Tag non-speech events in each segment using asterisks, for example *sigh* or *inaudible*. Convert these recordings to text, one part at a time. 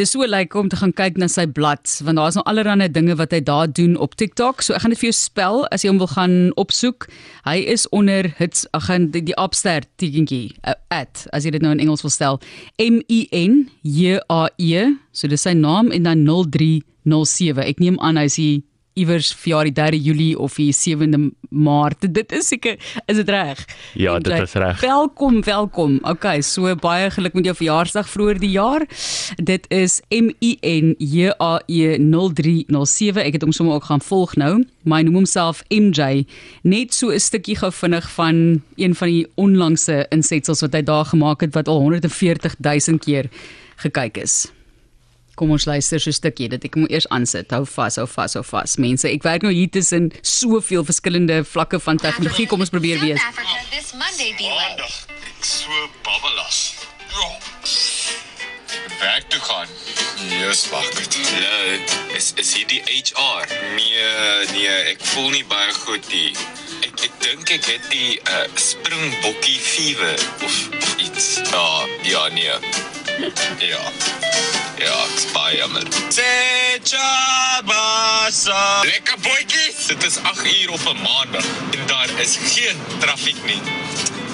Dis so lyk om te gaan kyk na sy blad want daar's nou allerlei dinge wat hy daar doen op TikTok. So ek gaan dit vir jou spel as jy hom wil gaan opsoek. Hy is onder hits ag gaan die, die opster tekentjie uh, at as jy dit nou in Engels wil stel M I N J A E. So dis sy naam en dan 0307. Ek neem aan hy's hier iewers vir jaar die 3 Julie of die 7de Maart. Dit is seker is dit reg? Ja, dit is reg. Welkom, welkom. Okay, so baie geluk met jou verjaarsdag vroeër die jaar. Dit is M I N J A E 0307. Ek het hom sommer ook gaan volg nou. My noem homself MJ. Net so 'n stukkie gou vinnig van een van die onlangse insetsels wat hy daar gemaak het wat al 140 000 keer gekyk is. Kom ons luister so 'n stukkie dat ek moet eers aansit. Hou vas, hou vas, hou vas. Mense, ek werk nou hier tussen soveel verskillende vlakke van tegnologie. Kom ons probeer weer. This Monday be like. Ek so babbelas. Ja. Werk toe gaan. Jesus, wag dit. Hallo, is is hier die HR? Nee, nee, ek voel nie baie goed nie. Ek ek dink ek het die uh, springbokkie fever of, of iets. Ja, ja, nee. Ja. Ja, ek spaai jammer. Sechabasa. Lekker boetjies. Dit is 8 uur op 'n maandag en daar is geen traffiek nie.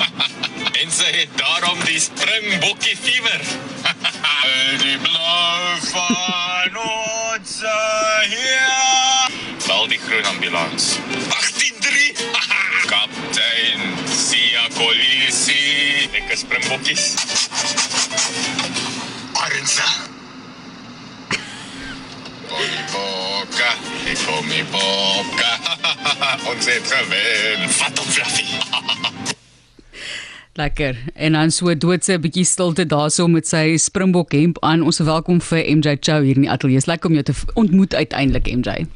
*laughs* en sy het daarom die springbokkie fever. *laughs* Die blou van ons hier. Bel die groen ambulans. 183. *laughs* Kaptein Sia Kolisi. Lekker springbokkies. Kom nie Boka. *laughs* Ons het gewen. Vat hom fluffy. *laughs* Lekker. En dan so doodse 'n bietjie stilte daarso met sy Springbok hemp aan. Ons welkom vir MJ Chou hier in die ateljee. Lekker om jou te ontmoet uiteindelik MJ.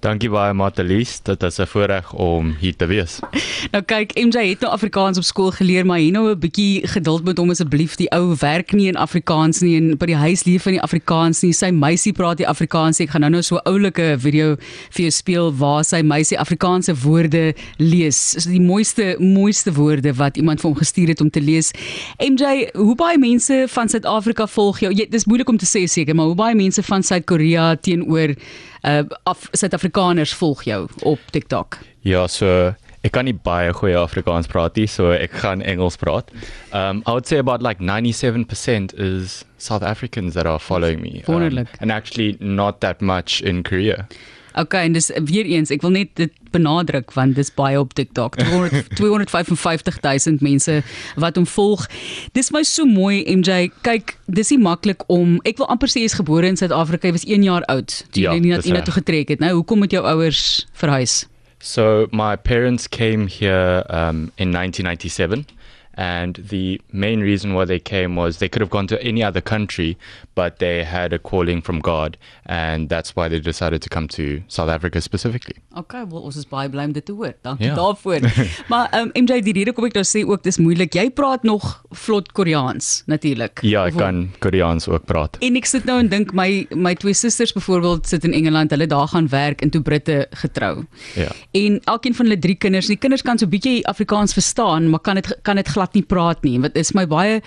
Dankie baie Matalies, dit is 'n voorreg om hier te wees. *laughs* Nou kyk, MJ het nou Afrikaans op skool geleer, maar hier nou 'n bietjie geduld met hom asseblief. Die ou werk nie in Afrikaans nie en by die huis leef in die Afrikaans nie. Sy meisie praat die Afrikaans. Ek gaan nou nou so 'n oulike video vir jou speel waar sy meisie Afrikaanse woorde lees. Dis die mooiste mooiste woorde wat iemand vir hom gestuur het om te lees. MJ, hoe baie mense van Suid-Afrika volg jou? Jy, dis moeilik om te sê seker, maar hoe baie mense van Suid-Korea teenoor uh af Suid-Afrikaners volg jou op TikTok? Ja, so ek kan nie baie goeie Afrikaans praat nie, so ek gaan Engels praat. Um I would say about like 97% is South Africans that are following me. Um, and actually not that much in Korea. Okay, en dis weer eens, ek wil net dit benadruk want dis baie op TikTok. 200 255000 *laughs* mense wat hom volg. Dis my so mooi MJ. Kyk, dis nie maklik om ek wil amper sê jy's gebore in Suid-Afrika, jy was 1 jaar oud toe Ja, jy dis na reg. toe getrek het. Nou, hoekom het jou ouers verhuis? So my parents came here um, in 1997, and the main reason why they came was they could have gone to any other country, but they had a calling from God, and that's why they decided to come to South Africa specifically. Okay, wel ons is baie bly om dit te hoor. Dankie Ja. daarvoor. *laughs* maar um, MJ, die rede kom ek nou sê ook dis moeilik. Jy praat nog vlot Koreaans natuurlik. Ja, Of- ek kan Koreaans ook praat. En ek sit nou en dink my my twee susters byvoorbeeld sit in Engeland, hulle daar gaan werk en toe Britte getrou. Ja. En elkeen van hulle drie kinders, die kinders kan so bietjie Afrikaans verstaan, maar kan dit kan dit glad nie praat nie. Wat is my baie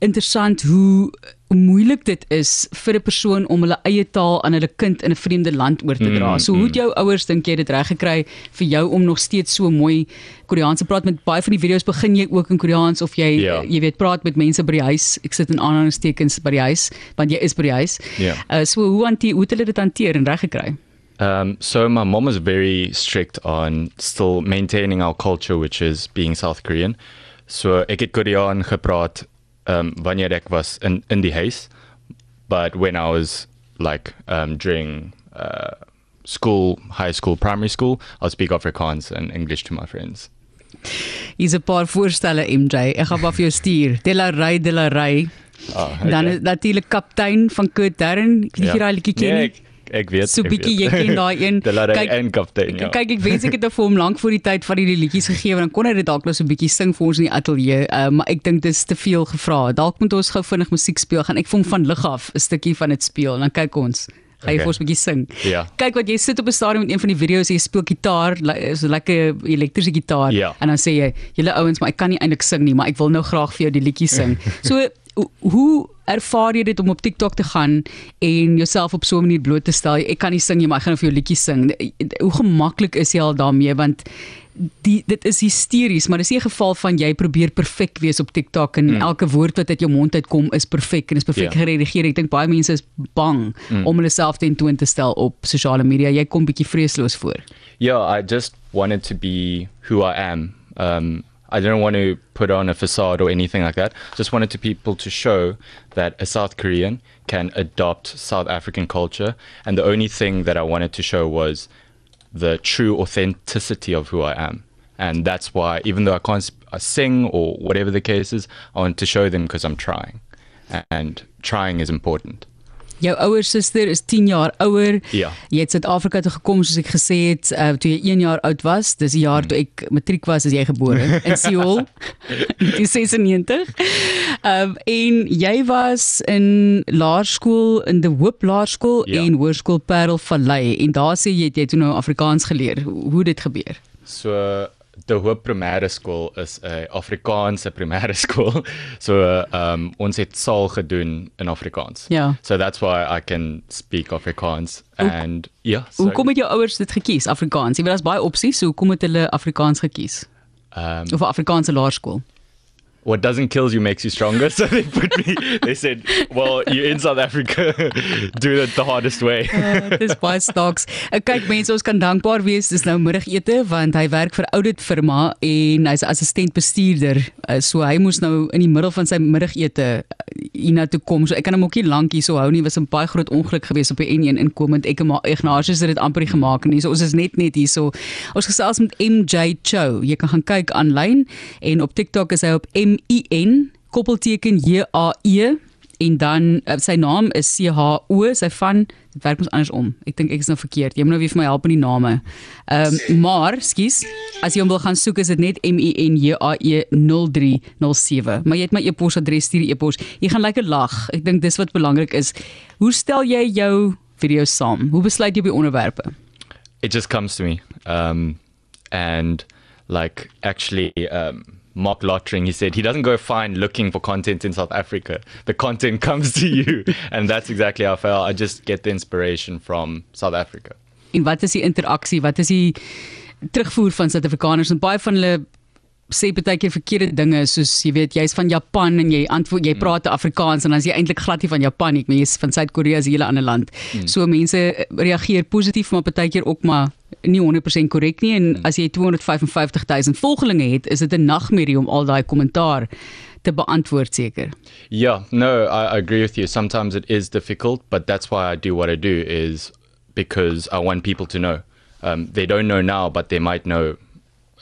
interessant hoe moeilik dit is vir 'n persoon om hulle eie taal aan hulle kind in 'n vreemde land oor te dra. Mm, so hoe het jou ouers dink jy dit reg gekry vir jou om nog steeds so mooi Koreaans te praat met baie van die video's begin jy ook in Koreaans of jy Ja. jy weet praat met mense by die huis. Ek sit in aanhalingstekens by die huis want jy is by die huis. Ja. Uh, so hoe hanteer hoe het hulle dit hanteer en reg gekry? Um, so my mom was very strict on still maintaining our culture, which is being South Korean. So ek het Koreaan gepraat um, wanneer ek was in in die huis, but when I was like um, during uh, school, high school, primary school, I'll speak Afrikaans and English to my friends. Hier's 'n paar voorstelle MJ. Ek gaan maar vir jou stuur. Delarey Delarey. Ah, Dan is natuurlik kaptein van Kurt Darren. Ek weet nie of jy daai liedjie ken Nee, ek, ek weet. So bietjie jy ken daai een. *laughs* Kyk- en kaptein, ja. Kyk, ek wens ek het nou vir hom lank voor die tyd van hierdie liedjies gegee want dan kon hy dit dalk nou so 'n bietjie sing vir ons in die ateljee. Uh, maar ek dink dis te veel gevra. Dalk moet ons gou vinnig musiek speel. Gaan ek vir hom van lig af 'n stukkie van dit speel en dan kyk ons. Gaan jy Okay. vir ons 'n bietjie sing? Ja. Kyk wat jy sit op 'n stadion met een van die video's, jy speel gitaar, so lekker elektriese gitaar Ja. en dan sê jy, "Julle ouens, maar ek kan nie eintlik sing nie, maar ek wil nou graag vir jou die liedjie sing." *laughs* So Hoe ervaar jy dit om op TikTok te gaan en jouself op so 'n manier bloot te stel? Ek kan nie sing nie, maar ek gaan vir jou liedjies sing. Hoe gemaklik is jy al daarmee want die dit is hysteries, maar dis nie 'n geval van jy probeer perfek wees op TikTok en mm. elke woord wat uit jou mond uitkom is perfek en is perfek Ja. geredigeer. Ek dink baie mense is bang mm. om hulle self ten toon te stel op sosiale media. Jy kom bietjie vreesloos voor. Yeah, I just wanted to be who I am. Um, I didn't want to put on a facade or anything like that. Just wanted to people to show that a South Korean can adopt South African culture, and the only thing that I wanted to show was the true authenticity of who I am. And that's why, even though I can't sing or whatever the case is, I want to show them because I'm trying, and trying is important. Jou ouer suster is 10 jaar ouer. Ja. Jy het Suid-Afrika toe gekom soos ek gesê het uh, toe jy 1 jaar oud was. Dis die jaar toe ek matriek was as jy gebore in *laughs* Seoul. in 96. Um en jy was in laerskool in die Hoop Laerskool Ja. en Hoërskool Parel Vallei en daar sê jy het jy toe nou Afrikaans geleer. Hoe het dit gebeur? So die Hoop Primêre Skool is 'n Afrikaanse primêre skool. *laughs* So um ons het saal gedoen in Afrikaans. Ja. So that's why I can speak Afrikaans and ja. So, Hoekom het jou ouers dit gekies Afrikaans? Jy weet daar's baie opsies, so hoekom het hulle Afrikaans gekies? um Of 'n Afrikaanse laerskool? What doesn't kill you makes you stronger. *laughs* So they put me they said, "Well, you're in South Africa. *laughs* Do it the hardest way." Uh, dis baie snaaks. Uh, kyk mense, ons kan dankbaar wees. Dis nou middagete want hy werk vir Audit firma en hy's assistent bestuurder. Uh, so hy moes nou in die middel van sy middagete uh, hiernatoe kom. So ek kan hom ook nie lank hier so hou nie. Was 'n baie groot ongeluk geweest op die N1 inkomend. Ek en maar Ignatius het dit amper gemaak nie. So ons is net net hier so. Ons gesels met MJ Cho. Jy kan gaan kyk aanlyn en op TikTok is hy op M I N koppelteken J A E en dan uh, sy naam is C H O sy van dit werk ons andersom ek dink ek is nou verkeerd. Jy moet nou weer vir my help met die name. Ehm um, maar skus as jy hom wil gaan soek is dit net M I N J A E 0307 maar jy het my e-posadres stuur e-pos. Jy gaan lekker lag. Ek dink dis wat belangrik is. Hoe stel jy jou video's saam? Hoe besluit jy op die onderwerpe? It just comes to me. Um, and like actually, um, Mark Lottering, he said he doesn't go find looking for content in South Africa. The content *laughs* comes to you, and that's exactly how I felt. I just get the inspiration from South Africa. en wat is die interaksie wat is die terugvoer van Suid-Afrikaners en baie van hulle sê baie keer verkeerde dinge soos jy weet jy's van Japan en jy antwoord jy praat Afrikaans en dan is jy eintlik glad nie van Japan nie, maar jy's van Suid-Korea, 'n hele ander land. So mense reageer positief maar baie keer ook maar nie 100% korrek nie en as jy 255 000 volgelinge het, is dit 'n nagmerrie om al daai kommentaar te beantwoord seker. Yeah, no, I, I agree with you. Sometimes it is difficult, but that's why I do what I do is because I want people to know. Um, they don't know now, but they might know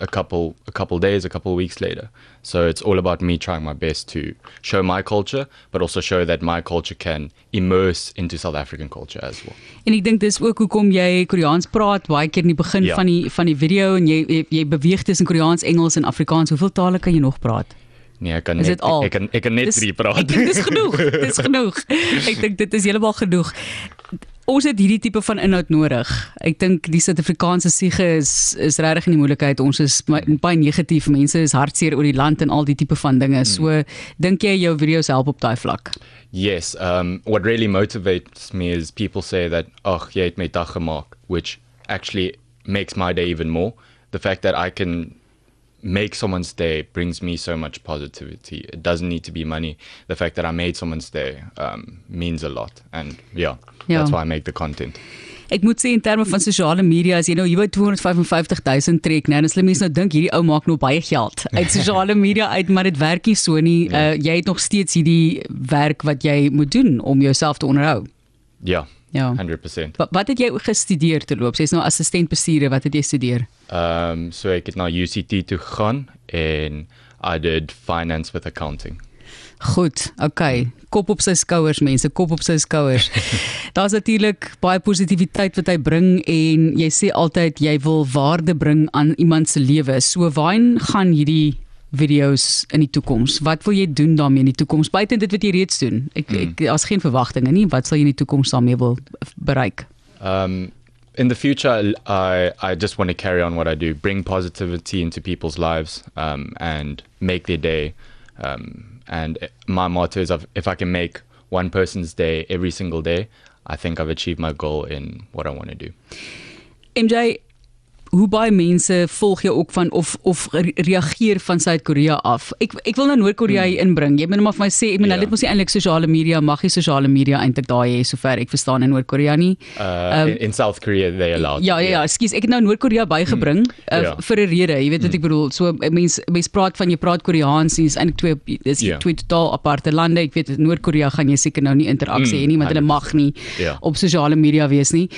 a couple a couple days, a couple weeks later. So it's all about me trying my best to show my culture, but also show that my culture can immerse into South African culture as well. En ek dink dis ook hoekom jy Koreaans praat baie keer in die begin Ja. van die van die video en jy jy, jy beweeg tussen Koreaans, Engels en Afrikaans. Hoeveel tale kan jy nog praat? Nee, ek kan net al? ek kan ek kan net Dis- drie Ek praat. dink *laughs* dis genoeg. Dis genoeg. *laughs* Ek dink dit is heeltemal genoeg. Ons het hierdie tipe van inhoud nodig. Ek dink die Suid-Afrikaanse siege is is regtig in die moeilikheid. Ons is baie negatief. Mense is hartseer oor die land en al die tipe van dinge. So dink jy jou video's help op daai vlak? Yes, um, what really motivates me is people say that, oh, jy het my dag gemaak, which actually makes my day even more. The fact that I can make someone's day brings me so much positivity. It doesn't need to be money. The fact that I made someone's day um, means a lot. And yeah, Ja. that's why I make the content. Ek moet sê in terme van sosiale media as jy nou hier by 255 000 trek, nou dan sal mense nou dink hierdie ou maak nou baie geld *laughs* uit sosiale media uit, maar dit werk nie so nie. Uh, jy het nog steeds hierdie werk wat jy moet doen om jouself te onderhou. Yeah, Ja. 100%. Wat, wat het jy gestudeer te loop? Sy's nou assistent bestuurder, wat het jy studeer? Um, so ek het na UCT toe gegaan en I did finance with accounting. Goed, okay. Kop op sy skouers mense, kop op sy skouers. *laughs* Daar's natuurlik baie positiwiteit wat hy bring en jy sê altyd jy wil waarde bring aan iemand se lewe. So waarheen gaan hierdie video's in die toekoms? Wat wil jy doen daarmee in die toekoms buite dit wat jy reeds doen? Ek ek daar's geen verwagtinge nie. Wat sal jy in die toekoms daarmee wil bereik? Um, in the future, I I just want to carry on what I do, bring positivity into people's lives, um, and make their day Um, and my motto is if- if I can make one person's day every single day, I think I've achieved my goal in what I want to do. MJ Hoe baie mense volg jou ook van of of re- reageer van Suid-Korea af? Ek ek wil nou Noord-Korea hier inbring. Jy moet net maar vir my sê, ek meen Ja. hulle het mos nie eintlik sosiale media, mag jy sosiale media eintlik daai hê sover ek verstaan in Noord-Korea nie. Uh, in, in South Korea, they allowed. Ja ja ja, ekskuus, ek het nou Noord-Korea bygebring uh, Ja. vir 'n rede. Jy weet wat ek bedoel. So 'n mens mens praat van jy praat Koreaans, dis eintlik twee dis Ja. twee totaal aparte lande. Ek weet Noord-Korea gaan jy seker nou nie interaksie hê nie, want hulle mag nie Ja. op sosiale media wees nie.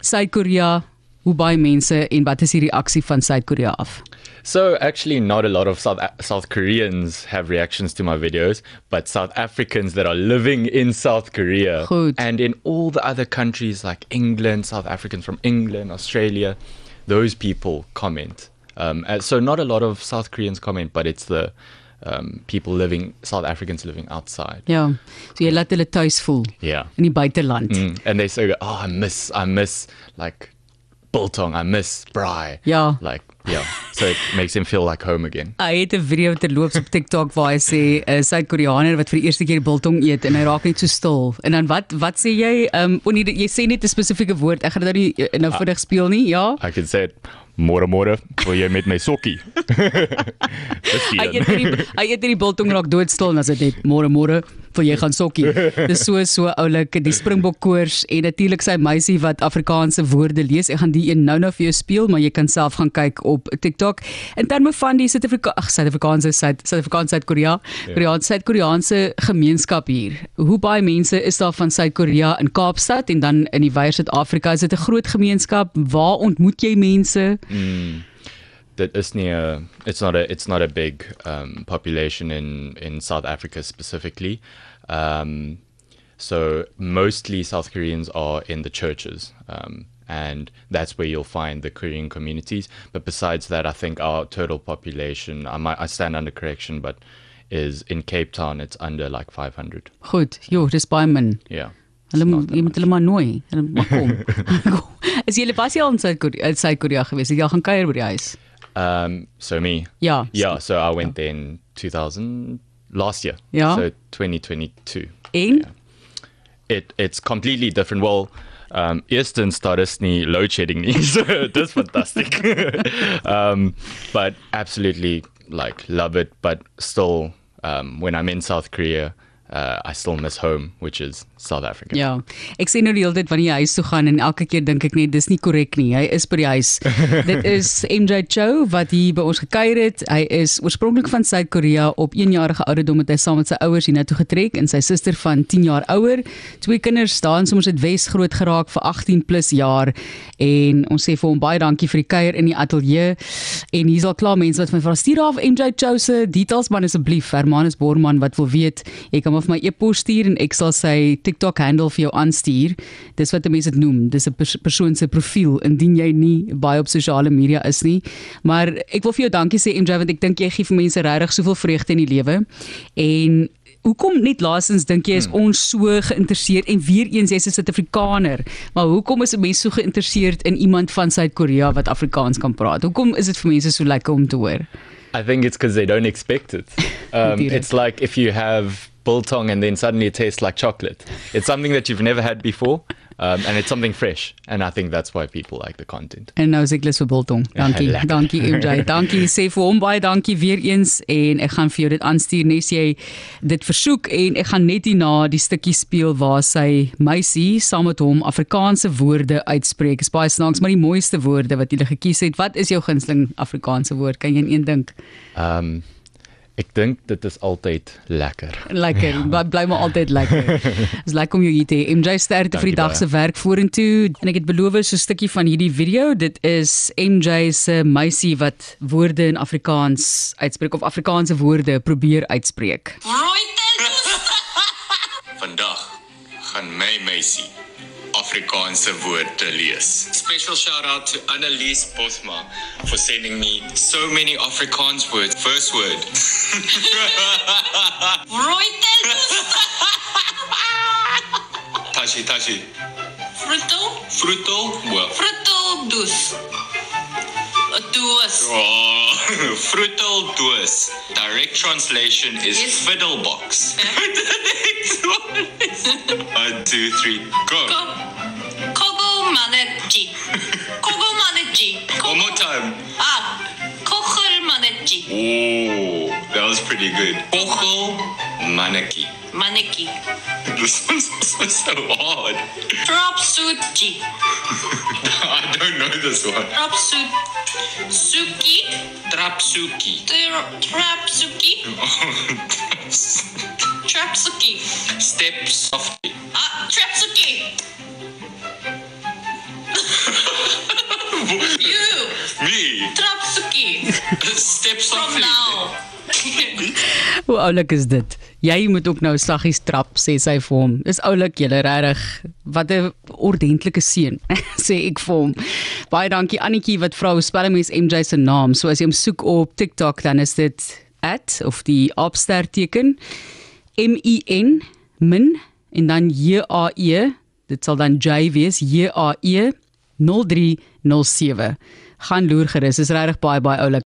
Suid-Korea, hoe baie mense en wat is die reaksie van Suid-Korea af? So actually, not a lot of South South Koreans have reactions to my videos, but South Africans that are living in South Korea Goed. and in all the other countries like England, South Africans from England, Australia, those people comment. Um, so not a lot of South Koreans comment, but it's the um, people living South Africans living outside. Ja. So jy laat hulle tuis voel Yeah. in die buiteland. Mm, and they say, "Oh, I miss, I miss like biltong, I miss braai." Ja. like yeah. So it makes him feel like home again. Hy het 'n video terloops op TikTok waar hy sê 'n uh, Suid-Koreaner wat vir die eerste keer biltong eet en hy raak net so stil. En dan wat wat sê jy? Ehm um, wanneer jy sê net 'n spesifieke woord. Ek gaan dit nou nie uh, nou vinnig speel nie. Ja. I could say it. Môre môre, wil jy met my sokkie? *laughs* Dis Hy die eet hierdie hy eet hierdie biltong raak doodstil en as dit net môre môre vir jy gaan sokkie. Dis so so oulik die Springbok koors en natuurlik sy meisie wat Afrikaanse woorde lees. Ek gaan die een nou-nou vir jou speel, maar jy kan self gaan kyk op TikTok. In terme van die Suid-Afrika ag Suid-Afrikaanse Suid Suid-Afrikaanse Suid-Korea, Koreaanse Suid-Koreaanse gemeenskap hier. Hoe baie mense is daar van Suid-Korea in Kaapstad en dan in die wye Suid-Afrika? Is dit 'n groot gemeenskap? Waar ontmoet jy mense? That is near. It's not a. It's not a big um, population in in South Africa specifically. Um, so mostly South Koreans are in the churches. Um, and that's where you'll find the Korean communities. But besides that, I think our total population, I might I stand under correction, but is in Cape Town. It's under like 500. Goed, joh, dis baie min. Yeah. Hulle It's moet jy moet hulle maar nooi. Hulle *laughs* mag kom. Is jy was jy al in Suid-Korea in Suid-Korea gewees? Jy gaan kuier by die huis? Um, so me. Ja. Yeah. So I went there in 2000 last year. Yeah. So 2022. En It it's completely different. Well, um, eerstens daar is nie load shedding nie. *laughs* So that's fantastic. *laughs* um, but absolutely like love it. But still, um, when I'm in South Korea, uh, I still miss home, which is South Africa. ja, ek sien nou die hele tyd wanneer jy huis toe gaan en elke keer dink ek net dis nie korrek nie. Hy is by die huis. *laughs* Dit is MJ Cho wat hier by ons gekuier het. Hy is oorspronklik van Suid-Korea. Op 1 jarige ouderdom het hy saam met sy ouers hiernatoe getrek en sy suster van 10 jaar ouer. Twee kinders staan soms uit Wes groot geraak vir 18 plus jaar en ons sê vir hom baie dankie vir die kuier in die ateljee. En hier's al klaar mense wat van vra stuur af MJ Cho se details man asseblief. Hermanus Borman wat wil weet, jy kan maar vir my e-pos stuur en ek sal sy TikTok handle vir jou aanstuur. Dis wat mense dit noem. Dis 'n pers persoon se profiel indien jy nie baie op sosiale media is nie. Maar ek wil vir jou dankie sê MJ want ek dink jy gee vir mense regtig soveel vreugde in die lewe. En Hoekom net laasens dink jy is ons so geïnteresseerd en weer eens jy's 'n Suid-Afrikaner, maar hoekom is 'n mens so geïnteresseerd in iemand van Suid-Korea wat Afrikaans kan praat? Hoekom is dit vir mense so lekker om te hoor? I think it's because they don't expect it. *laughs* Um, it's like if you have biltong and then suddenly it tastes like chocolate. It's something that you've never had before, um, and it's something fresh. And I think that's why people like the content. En nou is ek lus vir biltong. *laughs* Dankie. lekker. dankie MJ. Dankie sê vir hom baie dankie weer eens en ek gaan vir jou dit aanstuur nes jy dit versoek en ek gaan net hierna die stukkie speel waar sy meisie saam met hom Afrikaanse woorde uitspreek. Dis baie snaaks, maar die mooiste woorde wat jy gekies het. Wat is jou gunsteling Afrikaanse woord? Kan jy in een dink? Um, ek dink dit is altyd lekker. Lekker. Ja. Bly maar altyd lekker. *laughs* Dis lekker om jou hier te hê. MJ sterkte vir die dag se werk vorentoe. En ek het beloof so 'n stukkie van hierdie video. Dit is MJ se meisie wat woorde in Afrikaans uitspreek of Afrikaanse woorde probeer uitspreek. *laughs* Vandag gaan my meisie Afrikaanse woorde lees. Special shout out to Annelies Bosma for sending me so many Afrikaans words. First word. *laughs* Tashi Tashi. Fruto, Frutal. Well. fruto dus. Duas. Oh. *laughs* Fruitel doos. Direct translation is Yes. fiddle box. the *laughs* next one is one, two, three, go. Ko Kogo Manechi. Kogo Manechi. One more time. Ah, Kochel Manechi. Oh, that was pretty good. Kochel maneki. Maneki. This one's also so hard. Drop Suchi. I don't know this one. Drop Su Suki. Trapsuki. *laughs* Trap Suki. Trapsuki. Step softly. Ah, Trapsuki. *laughs* you. Me. Trapsuki. *laughs* Step From softly. now. Hoe oulik is dit? Jy moet ook nou saggies trap sê sy vir hom. Dis oulik julle regtig. Wat 'n ordentlike seun *laughs* sê ek vir hom. Baie dankie Annetjie wat vra hoe spel mens MJ se naam. So as jy hom soek op TikTok dan is dit @ of die opster teken M I N min en dan J A E. Dit sal dan J wees J A E 0307. Gaan loer gerus. Dis regtig baie baie oulik.